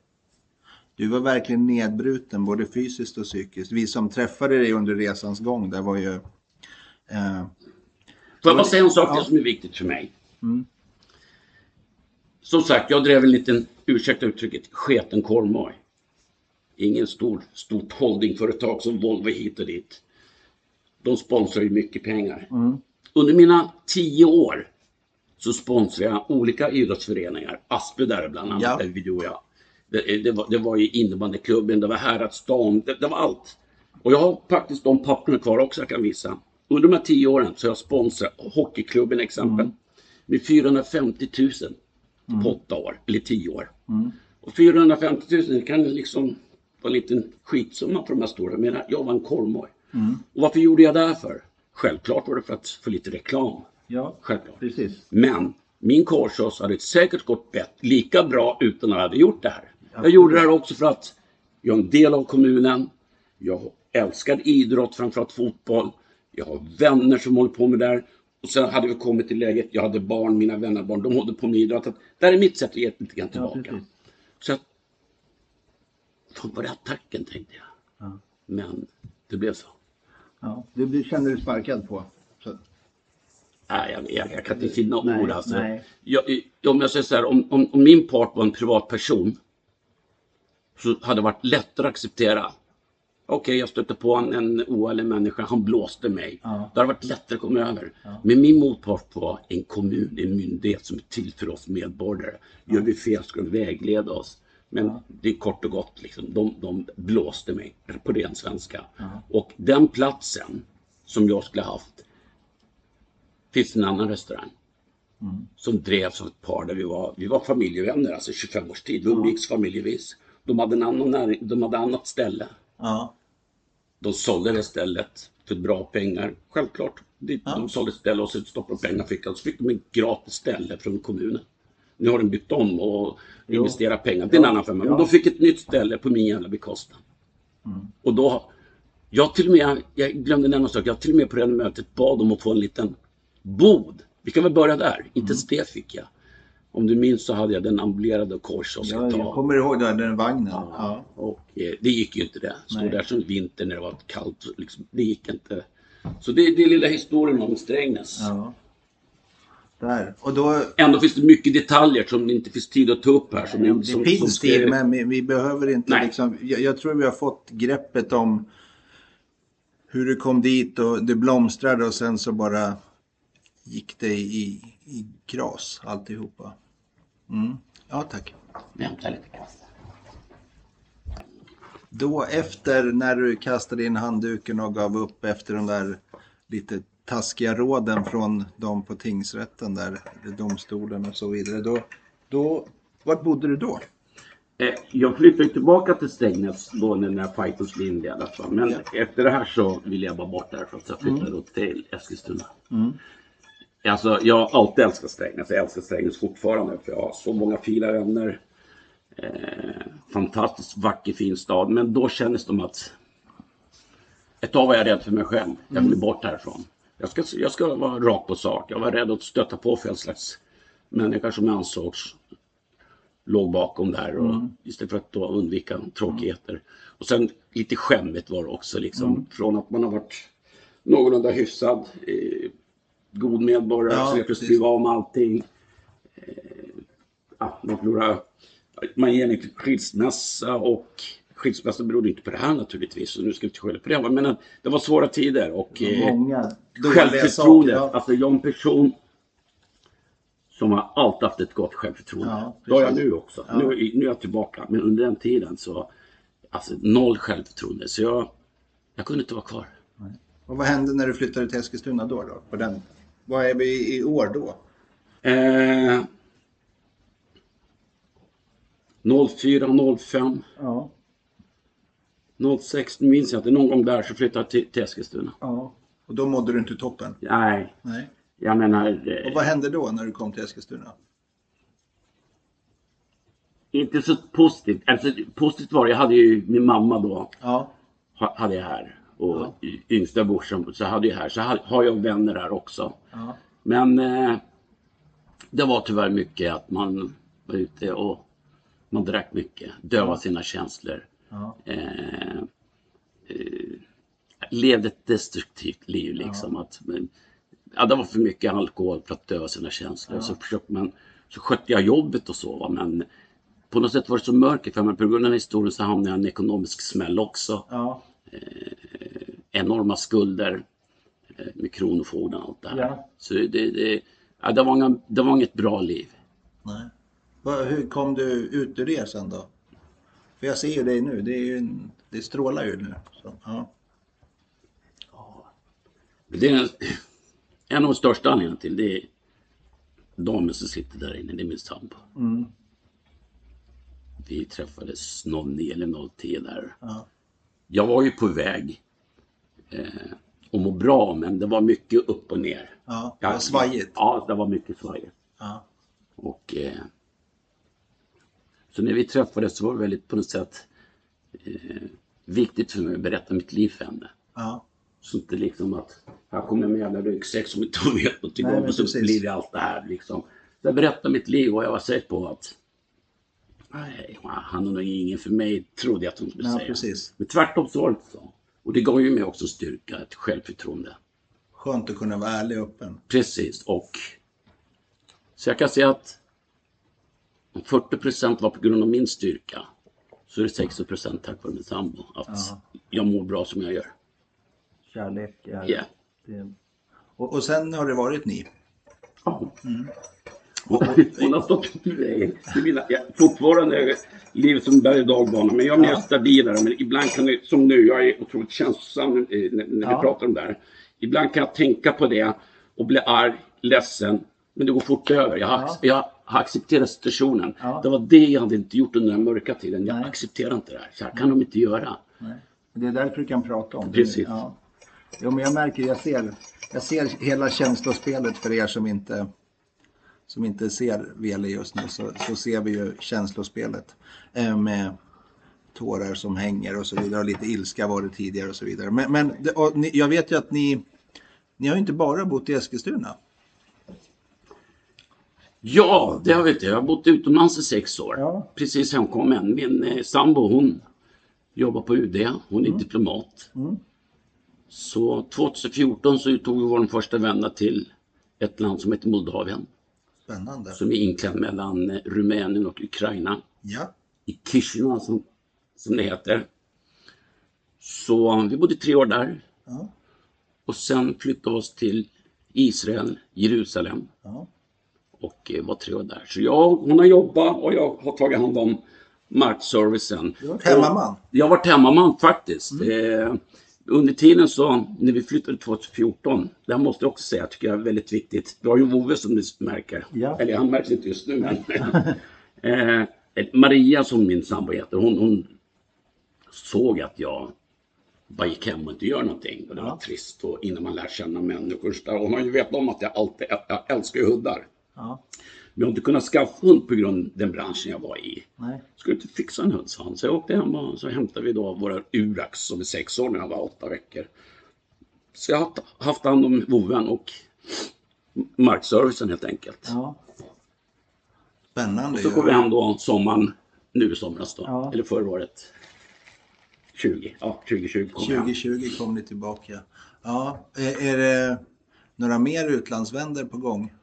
Du var verkligen nedbruten både fysiskt och psykiskt. Vi som träffade dig under resans gång, det var ju... Eh, Får jag bara säga en sak Ja. som är viktigt för mig? Mm. Som sagt, jag drev en liten, ursäkta uttrycket, sketen korvmoj. Ingen stor, stort holdingföretag som Volvo hit och dit. De sponsrar ju mycket pengar. Mm. Under mina tio år så sponsrade jag olika idrottsföreningar. Aspe där bland annat, Ja. där vi du och jag. Det, det, var, det var ju innebandyklubben, det var Häradsdam, det, det var allt. Och jag har faktiskt de papperna kvar också jag kan visa. Under de här tio åren så har jag sponsrat hockeyklubben exempel. Med 450 000 på åtta år, eller tio år. Och 450 000 det kan liksom vara en liten skitsumma för de här stora. Men jag var en korvmoj. Och varför gjorde jag det här för? Självklart var det för att få lite reklam. Ja, Självklart. precis. Men min korsås hade säkert gått bett, lika bra utan att jag hade gjort det här. Jag gjorde det här också för att jag är en del av kommunen. Jag älskar idrott, framförallt fotboll. Jag har vänner som håller på med det här. Och sen hade vi kommit till läget, jag hade barn, mina vänner barn, de håller på med idrott. Det här är mitt sätt att ge lite grann Ja, tillbaka. precis. så att, fan var det attacken tänkte jag. Ja. Men det blev så. Ja, du blir- kände dig sparkad på. Nej, jag, jag, jag kan inte finna Nej, ord alltså. nej. Jag, om jag säger så här, om, om, om min part var en privatperson så hade det varit lättare att acceptera. Okej, jag stötte på en, en oärlig människa, han blåste mig. Ja. Det hade varit lättare att komma över. Men min motpart var en kommun, en myndighet som är till för oss medborgare. Gör vi fel ska de vägleda oss. Men det är kort och gott, liksom. de, de blåste mig på ren svenska. Och den platsen som jag skulle haft finns en annan restaurang som drevs av ett par där vi var, vi var familjevänner, alltså 25 års tid. Vi umgicks familjevis. De hade, en annan näring, de hade annat ställe. Ja. De sålde det stället för bra pengar. Självklart. De, de sålde ställe och så stoppade de pengar i fickan. Så fick de en gratis ställe från kommunen. Nu har de bytt om och investerat pengar. Det är en annan femma. Men de fick ett nytt ställe på min jävla bekostnad. Och då, jag till och med, jag glömde nämna en sak. Jag till och med på det mötet bad om att få en liten bod. Vi kan väl börja där. Inte ens det fick jag. Om du minns så hade jag den ambulerade kors och ska Ja, jag kommer ihåg den, den vagnen. Ja. Och eh, det gick ju inte det. Stå Nej. där som vinter när det var kallt. Liksom, det gick inte. Så det, det är lilla historien om Strängnäs. Ja. Där. Och då, Ändå finns det mycket detaljer som det inte finns tid att ta upp här. Som, det som, finns som tid men vi, vi behöver inte Nej. liksom, jag, jag tror vi har fått greppet om hur du kom dit och det blomstrade och sen så bara gick det i, i gras alltihopa. Mm. Ja tack. Vänta lite kaffe. Då efter när du kastade in handduken och gav upp efter de där lite taskiga råden från de på tingsrätten där, domstolen och så vidare. Då, då, vart bodde du då? Eh, Jag flyttade tillbaka till Strängnäs då när den här fighten skulle inledas. Men efter det här så ville jag bara bort därifrån så jag flyttade då till Eskilstuna. Alltså, jag har alltid älskat Strängnäs. Jag älskar Strängnäs fortfarande för jag har så många fina vänner. Eh, fantastiskt vacker fin stad. Men då kändes det som att ett tag var jag rädd för mig själv. Jag ville bort härifrån. Jag ska, jag ska vara rak på sak. Jag var rädd att stöta på fel slags människa som jag ansågs låg bakom där. Och Istället för att då undvika tråkigheter. Och sen lite skämmigt var det också. Liksom, Från att man har varit någorlunda hyfsad. Eh, god medborgare. Ja, precis. skriva om allting. Eh, ja, man förlorar. Man ger en skilsmässa och skilsmässa berodde inte på det här naturligtvis. Så nu ska vi inte skylla på det. Men det var svåra tider och eh, Många dåliga självförtroende. saker, ja. Alltså jag är en person som har alltid haft ett gott självförtroende. Ja, det har jag nu också. Nu, nu är jag tillbaka. Men under den tiden så, alltså noll självförtroende. Så jag, jag kunde inte vara kvar. Och vad hände när du flyttade till Eskilstuna då? då på den? Vad är vi i år då? Eh, 04, 05, Ja. 06, minns jag inte. Någon gång där så flyttade jag till, till Eskilstuna. ja. Och då mådde du inte toppen? Nej, Nej. jag menar. Och Eh, vad hände då när du kom till Eskilstuna? inte så positivt. Alltså, positivt var det, jag hade ju min mamma då. Ja. ha- hade jag här. Och y- yngsta brorsan så hade jag här. Så ha- har jag vänner här också. Ja. Men eh, det var tyvärr mycket att man var ute och man drack mycket. Döva sina känslor. Ja. Eh, eh, levde ett destruktivt liv liksom. Att, men, ja, det var för mycket alkohol för att döva sina känslor. Så, försökte man, så skötte jag jobbet och så. Va? Men på något sätt var det så mörkt för mig. På grund av den historien så hamnade jag i en ekonomisk smäll också Ja. Enorma skulder eh, med Kronofogden och allt det här. Ja. Så det, det, ja, det, var inga, det var inget bra liv. Nej. Hur kom du ut ur det sen då? För jag ser ju dig nu. Det, är ju en, det strålar ju nu. Så, ja. Det är en, en av de största anledningarna till det är damen som sitter där inne, det är min sambo. Mm. Vi träffades 09 eller 010 där. Ja. Jag var ju på väg eh, att må bra men det var mycket upp och ner. Ja, det var svajigt. Ja, det var mycket svajigt. Ja. Och, eh, så när vi träffades så var det väldigt på något sätt eh, viktigt för mig att berätta mitt liv för henne. Ja. Så inte liksom att här kommer jag med en ryggsäck som inte hon vet någonting om och så precis. blir det allt det här liksom. Så jag berättade mitt liv och jag var säker på att nej, han är nog ingen för mig, trodde jag att hon skulle Ja, säga. precis. Men tvärtom så var det inte så. Och det gav ju mig också styrka, ett självförtroende. Skönt att kunna vara ärlig och öppen. Precis, och så jag kan säga att om 40 procent var på grund av min styrka så är det 60 procent tack vare min sambo. Att Ja. jag mår bra som jag gör. Kärlek är det. Och, och sen har det varit ni. Ja. Och hon har stått i mina, ja, fortfarande livet som berg och dalbana, men jag är mer stabilare. Men ibland kan det, som nu, jag är otroligt känslosam eh, när, när Ja. vi pratar om det här. Ibland kan jag tänka på det och bli arg, ledsen, men det går fort över. Jag har, Ja. jag har accepterat situationen. Ja. Det var det jag hade inte gjort under den mörka tiden. Jag Nej. accepterar inte det här. Så här kan de inte göra. Nej. Det är därför du kan prata om det. Precis. Ja. Jo, men jag märker, jag ser, jag ser hela känslospelet för er som inte, som inte ser Veli just nu. Så, så ser vi ju känslospelet eh, med tårar som hänger och så vidare. Och lite ilska var det tidigare och så vidare. Men, men ni, jag vet ju att ni, ni har ju inte bara bott i Eskilstuna. Ja, det har vi inte. Jag har bott utomlands i sex år. Ja. Precis hemkommen. Min eh, sambo hon jobbar på UD. Hon är Mm. diplomat. Så 2014 så tog vi vår första vända till ett land som heter Moldavien. Spännande. Som är inklämt mellan eh, Rumänien och Ukraina. Ja. I Chisinau som, som det heter. Så vi bodde tre år där. Ja. Och sen flyttade vi oss till Israel, Jerusalem. Ja. och eh, var tre år där. Så jag, hon har jobbat och jag har tagit hand om markservicen. Du har varit hemmaman. Jag har varit hemmaman faktiskt. Eh, under tiden så, när vi flyttade 2014, det här måste jag också säga, tycker jag är väldigt viktigt. Vi har ju Vove som du märker. Ja. Eller han märks inte just nu. Men, eh, Maria som min sambo heter, hon, hon såg att jag bara gick hem och inte gör någonting. Och det var trist och innan man lär känna människor. Och hon har ju vetat om att jag alltid, jag älskar hundar. Ja. Men jag har inte kunnat skaffa hund på grund av den branschen jag var i. Nej. Skulle inte fixa en hund, sa han. Så jag åkte hem och så hämtade vi då våra Urax som är sex år när jag var åtta veckor. Så jag har haft- hand om voven och markservicen helt enkelt. Ja. Spännande Så ju. kom vi hem då sommaren, nu i somras då, Ja. eller förra året. 20, ja 2020 kom jag hem. 2020 kom ni tillbaka. Ja, är, är det några mer utlandsvänder på gång?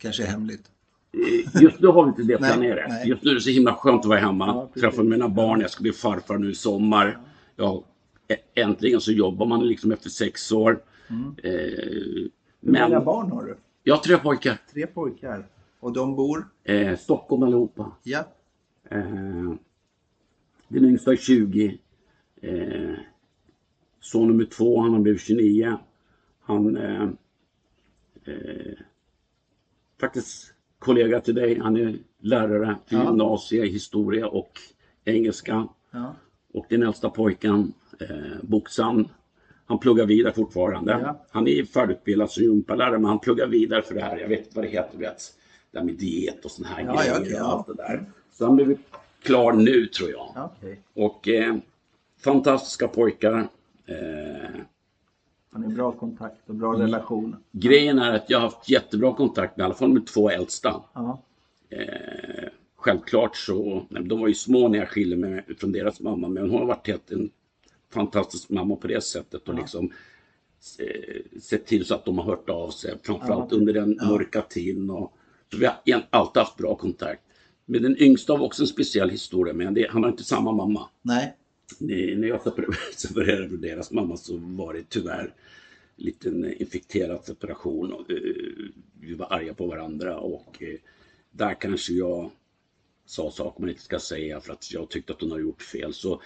Kanske hemligt. Eh, Just nu har vi inte det planerat. nej. Just nu är det så himla skönt att vara hemma. Ja, träffa mina barn. Jag ska bli farfar nu i sommar. Ja, äntligen så jobbar man liksom efter sex år. Eh, Hur många men barn har du? jag har tre pojkar. Tre pojkar. Och de bor? Eh, Stockholm allihopa. Ja. Eh, den yngsta är 20. Eh, son nummer två, han har blivit 29. Han eh, eh, faktiskt kollega till dig. Han är lärare för Ja. gymnasie, historia och engelska. ja. Och den äldsta pojken, eh, Boxan, han pluggar vidare fortfarande. Ja. Han är färdigutbildad som gympalärare men han pluggar vidare för det här. Jag vet inte vad det heter, vet. Det här med diet och såna här Ja, grejer ja, okej, och allt det där. Så han blir klar nu tror jag. ja Okej. Och eh, fantastiska pojkar. Eh, Har ni bra kontakt och bra relation? grejen är att jag har haft jättebra kontakt med i alla fall de två äldsta. Ja. Eh, självklart så, nej, de var ju små när jag skilde mig från deras mamma men hon har varit helt en fantastisk mamma på det sättet och liksom eh, sett till så att de har hört av sig framförallt Ja. under den mörka tiden. Och, så vi har alltid haft bra kontakt. Men den yngsta har också en speciell historia med han har inte samma mamma. Nej. När jag separerade med deras mamma så var det tyvärr en liten infekterad separation. Eh, vi var arga på varandra och eh, där kanske jag sa saker man inte ska säga för att jag tyckte att hon har gjort fel. Så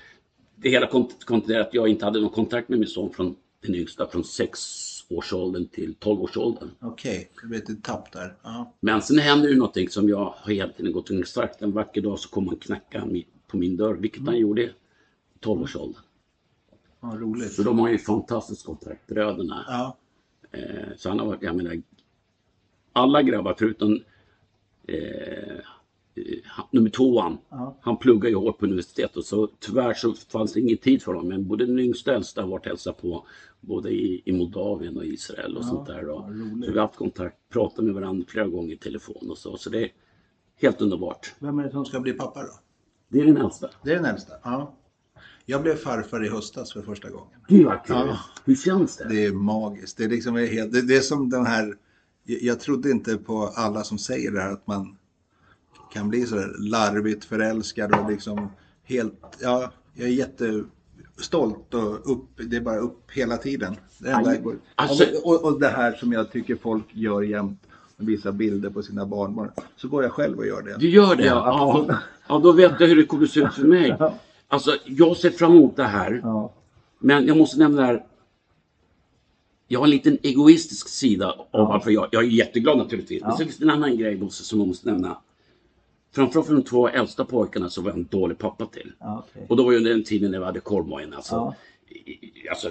det hela kontenterar att jag inte hade någon kontakt med min son från den yngsta från 6-årsåldern till 12-årsåldern. Okej, det blir ett tapp där. Ja. Men sen händer ju någonting som jag har hela tiden gått och sagt. En vacker dag så kommer han knacka på min dörr, vilket han gjorde 12-årsåldern. ja, roligt. Så de har ju fantastisk kontakt, bröderna. Ja. Eh, så han har varit, jag menar, alla grabbar förutom eh, nummer tvåan, Ja. han pluggar ju hårt på universitetet så tyvärr så fanns det ingen tid för honom. Men både den yngsta och äldsta har varit och hälsat på både i, i Moldavien och Israel och sånt där. Och, så vi har haft kontakt, pratat med varandra flera gånger i telefon och så. Så det är helt underbart. Vem är det som ska bli pappa då? Det är den äldsta. Det är den äldsta? Ja. Jag blev farfar i höstas för första gången. Gud vad kul! Ja. Hur känns det? Det är magiskt. Det är liksom helt, det, det är som den här, jag, trodde inte på alla som säger det här att man kan bli så där larvigt förälskad och liksom helt, ja, jag är jättestolt och upp, det är bara upp hela tiden. Det enda går. alltså- och, och det här som jag tycker folk gör jämt, visa bilder på sina barnbarn, så går jag själv och gör det. Du gör det? Ja, Ja, ja, då vet jag hur det kommer se ut för mig. Alltså, jag ser fram emot det här. Ja, Men jag måste nämna det här. jag har en liten egoistisk sida av Ja. varför jag, jag är jätteglad naturligtvis. Men Ja. så finns det en annan grej Bosse som jag måste nämna. Framförallt för de två äldsta pojkarna så var jag en dålig pappa till. Ja, okej. Och då var ju den tiden när vi hade korvmojen. Alltså, alltså,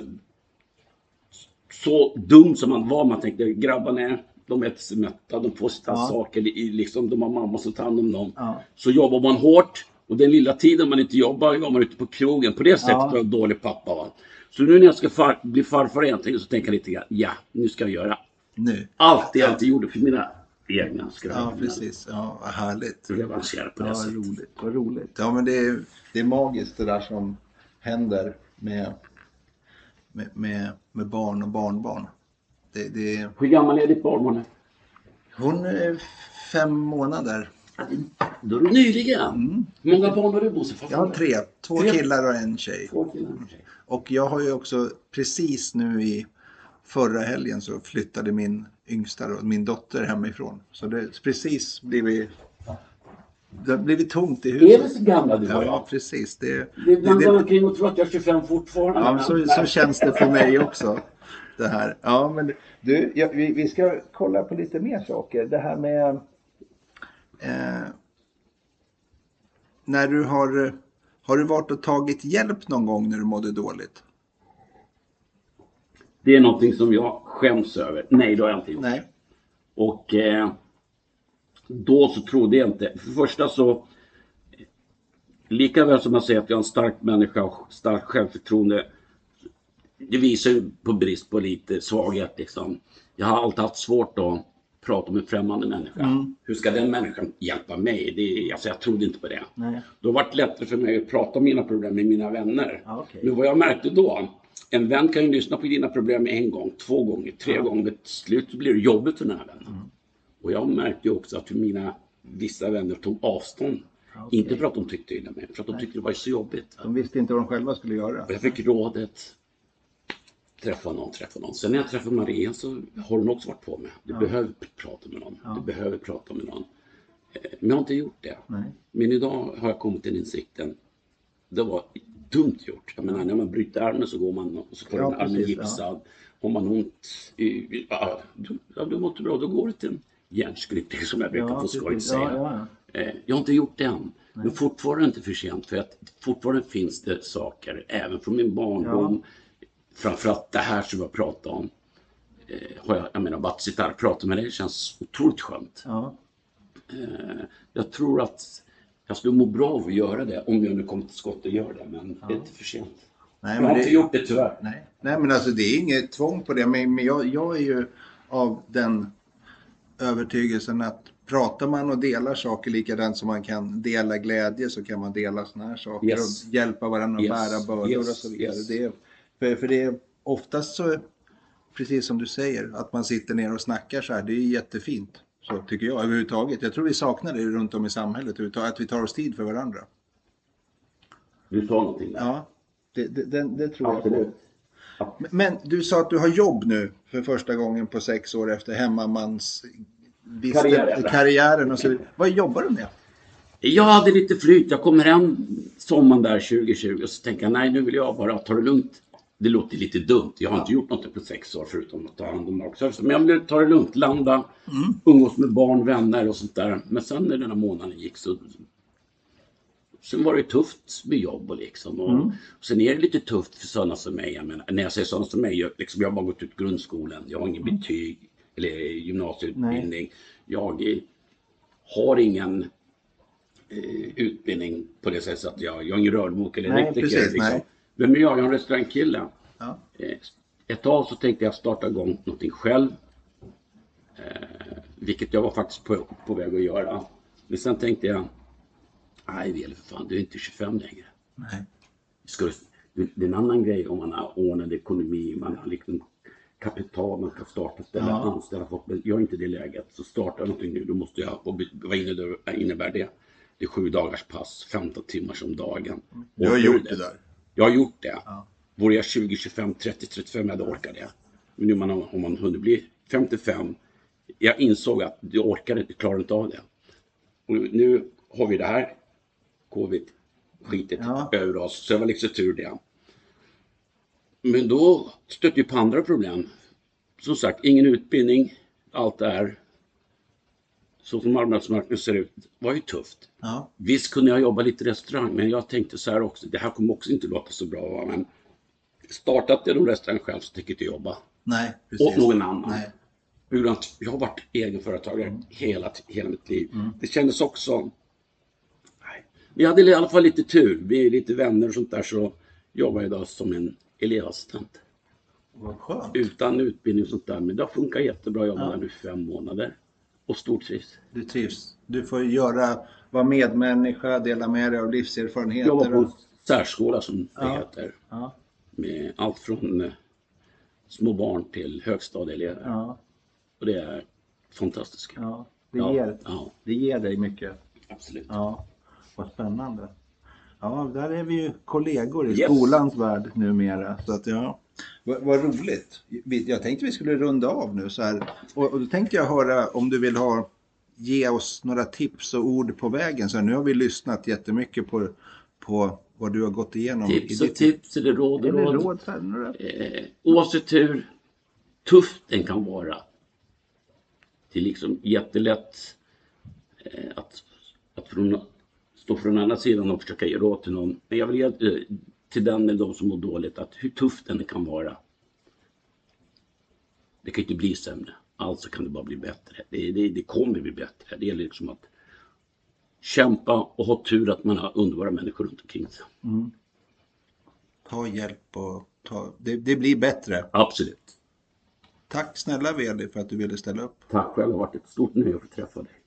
så dum som man var. Man tänkte grabbarna är, de äter sig mätta, de får sina saker. Liksom, de har mamma som tar hand om dem. Så jobbar man hårt och den lilla tiden man inte jobbar var man ute på krogen. På det sättet Ja. var jag en dålig pappa. Va? Så nu när jag ska far, bli farfar egentligen så tänker jag lite grann, ja, nu ska jag göra Nu. allt det jag inte gjorde för mina egna. Jag Ja, precis. Ja, vad härligt. Revanschera på det Ja, sättet. roligt. Vad roligt. Ja, men det är, det är magiskt det där som händer med, med, med, med barn och barnbarn. Det, det Hur gammal är ditt barnbarn? hon är fem månader. Då är du nyligen. Hur många barn har du Bosse? Jag har tre. Två Tre. killar och en tjej. Två killar och en tjej. Och jag har ju också precis nu i förra helgen så flyttade min yngsta, då, min dotter hemifrån. Så det precis blivit, det har blivit tomt i Är huset. vi så gamla du och Ja, precis. Det, Det är det- går omkring och tror att jag är 25 fortfarande. Ja, så, så känns det för mig också. Det här. Ja, men du, ja, vi, vi ska kolla på lite mer saker. Det här med eh, när du har, har du varit och tagit hjälp någon gång när du mådde dåligt? Det är någonting som jag skäms över. Nej, det har jag inte gjort. Nej. Och eh, då så trodde jag inte. För det första så Lika väl som man säger att jag är en stark människa och starkt självförtroende. Det visar ju på brist på lite svaghet liksom. Jag har alltid haft svårt att prata med en främmande människa. Hur ska den människan hjälpa mig? Det, alltså, jag trodde inte på det. Nej. Då var det lättare för mig att prata om mina problem med mina vänner. Ja, okej. Men vad jag märkte då, en vän kan ju lyssna på dina problem en gång, två gånger, tre gånger. Men till slut blir det jobbigt för den här vännen. Mm. Och jag märkte ju också att mina vissa vänner tog avstånd. okej. Inte för att de tyckte illa om mig, för att de tyckte det var så jobbigt. De visste inte vad de själva skulle göra. Och jag fick rådet, träffa någon, träffa någon. Sen när jag träffade Maria så har hon också varit på mig. Du behöver prata med någon. Du behöver prata med någon. Eh, Men jag har inte gjort det. Nej. Men idag har jag kommit till insikten. Det var dumt gjort. Jag menar, när man bryter armen så går man och så får Ja, armen precis, gipsad. Har man ont, i, ja, du, ja, du mår inte bra, då går det till en hjärnskryckning som jag brukar på skoj säga. Ja, ja, Eh, Jag har inte gjort det än. Men fortfarande inte för sent för att fortfarande finns det saker, även från min barndom. Framförallt det här som jag pratar om. Eh, har jag, jag menar, bara att sitta här och prata med dig känns otroligt skönt. ja. Eh, jag tror att jag skulle må bra av att göra det om jag nu kommer till skott och gör det. Men det är inte för sent. Nej, jag har det- inte gjort det tyvärr. Nej. Nej, men alltså det är inget tvång på det. Men, men jag, jag är ju av den övertygelsen att pratar man och delar saker likadant som man kan dela glädje så kan man dela såna här saker Yes. och hjälpa varandra att Yes. bära bördor Yes. och så vidare. Det är, för, för det är oftast så, precis som du säger, att man sitter ner och snackar så här, det är jättefint. Så tycker jag överhuvudtaget. Jag tror vi saknar det runt om i samhället att vi tar oss tid för varandra. Du sa någonting där. Ja, det, det, det, det tror jag på. Absolut. Men du sa att du har jobb nu för första gånggen på sex år efter hemmamans Karriären. karriären och så vidare. Vad jobbar du med? Jag hade lite flyt. Jag kommer hem sommaren där 2020 och så tänker jag nej nu vill jag bara ta det lugnt. Det låter lite dumt. Jag har inte gjort något på sex år förutom att ta hand om markservice. Men jag vill ta det lugnt, landa, umgås med barn, vänner och sånt där. Men sen när den här månaden gick så Sen var det tufft med jobb och liksom. Och, och sen är det lite tufft för sådana som mig. Jag menar, när jag säger sådana som mig, jag, liksom, jag har bara gått ut grundskolan. Jag har ingen betyg eller gymnasieutbildning. Jag eh, har ingen eh, utbildning på det sättet att jag, jag är ingen rörmokare eller Nej, elektriker. liksom. nej. Vem är jag? Jag är en restaurangkille. Ja. Eh, Ett tag så tänkte jag starta igång någonting själv. Eh, vilket jag var faktiskt på, på väg att göra. Men sen tänkte jag, nej Veli för fan, du är inte 25 längre. Nej. Ska du, det är en annan grej om man har ordnad ekonomi, man har liksom kapital, man kan starta ställa, Ja. anställa folk. Men jag är inte det läget. Så startar jag någonting nu, då måste jag, vad innebär, det? Det är sju dagars pass, 15 timmar om dagen. Du har gjort det där. Jag har gjort det. Ja. Vore jag 20, 25, 30, 35 jag hade orkat det. Men nu man, om man hunnit bli 55. Jag insåg att jag orkade inte, klarade inte av det. Och nu har vi det här covid skitet Ja. över oss. Så jag var liksom tur det. Men då stötte jag på andra problem. som sagt, ingen utbildning. Allt det är så som arbetsmarknaden ser ut. Var ju tufft. Ja. Visst kunde jag jobba lite restaurang, men jag tänkte så här också. Det här kommer också inte låta så bra. Va? Men startat jag en restaurang själv så tänker jag inte jobba Nej, precis. åt någon annan. Nej. Jag har varit egenföretagare Mm. hela, hela mitt liv. Det kändes också... Nej. Vi hade i alla fall lite tur. Vi är lite vänner och sånt där så jobbar jag idag som en elevassistent. Vad skönt. Utan utbildning och sånt där. Men det har funkat jättebra. Jag jobbar Ja. nu fem månader. Och stortrivs. Du trivs. Du får göra, vara medmänniska, dela med dig av livserfarenheter. Jag var på och- särskola som det Ja. heter. Ja, Med allt från eh, små barn till högstadieelever. ja, Och det är fantastiskt. ja. Det, ger, det ger dig mycket. absolut. Ja, vad spännande. Ja, där är vi ju kollegor i Yes. skolans värld numera. Så att ja, vad, vad roligt. Jag tänkte vi skulle runda av nu så här. Och, och då tänkte jag höra om du vill ha, ge oss några tips och ord på vägen. Så här, nu har vi lyssnat jättemycket på, på vad du har gått igenom. Tips i och tips, eller råd och Eller råd. råd. Så här, några... Eh, oavsett hur tuff den kan vara. Det är liksom jättelätt eh, att, att från, stå från andra sidan och försöka ge råd till någon. Men jag vill ge eh, till den eller de som mår dåligt att hur tuff den kan vara. Det kan inte bli sämre. Alltså kan det bara bli bättre. Det, det, det kommer bli bättre. Det gäller liksom att kämpa och ha tur att man har underbara människor runt omkring sig. Ta hjälp och ta... Det, det blir bättre. Absolut. Tack snälla Veli för att du ville ställa upp. Tack själv, det har varit ett stort nöje att få träffa dig.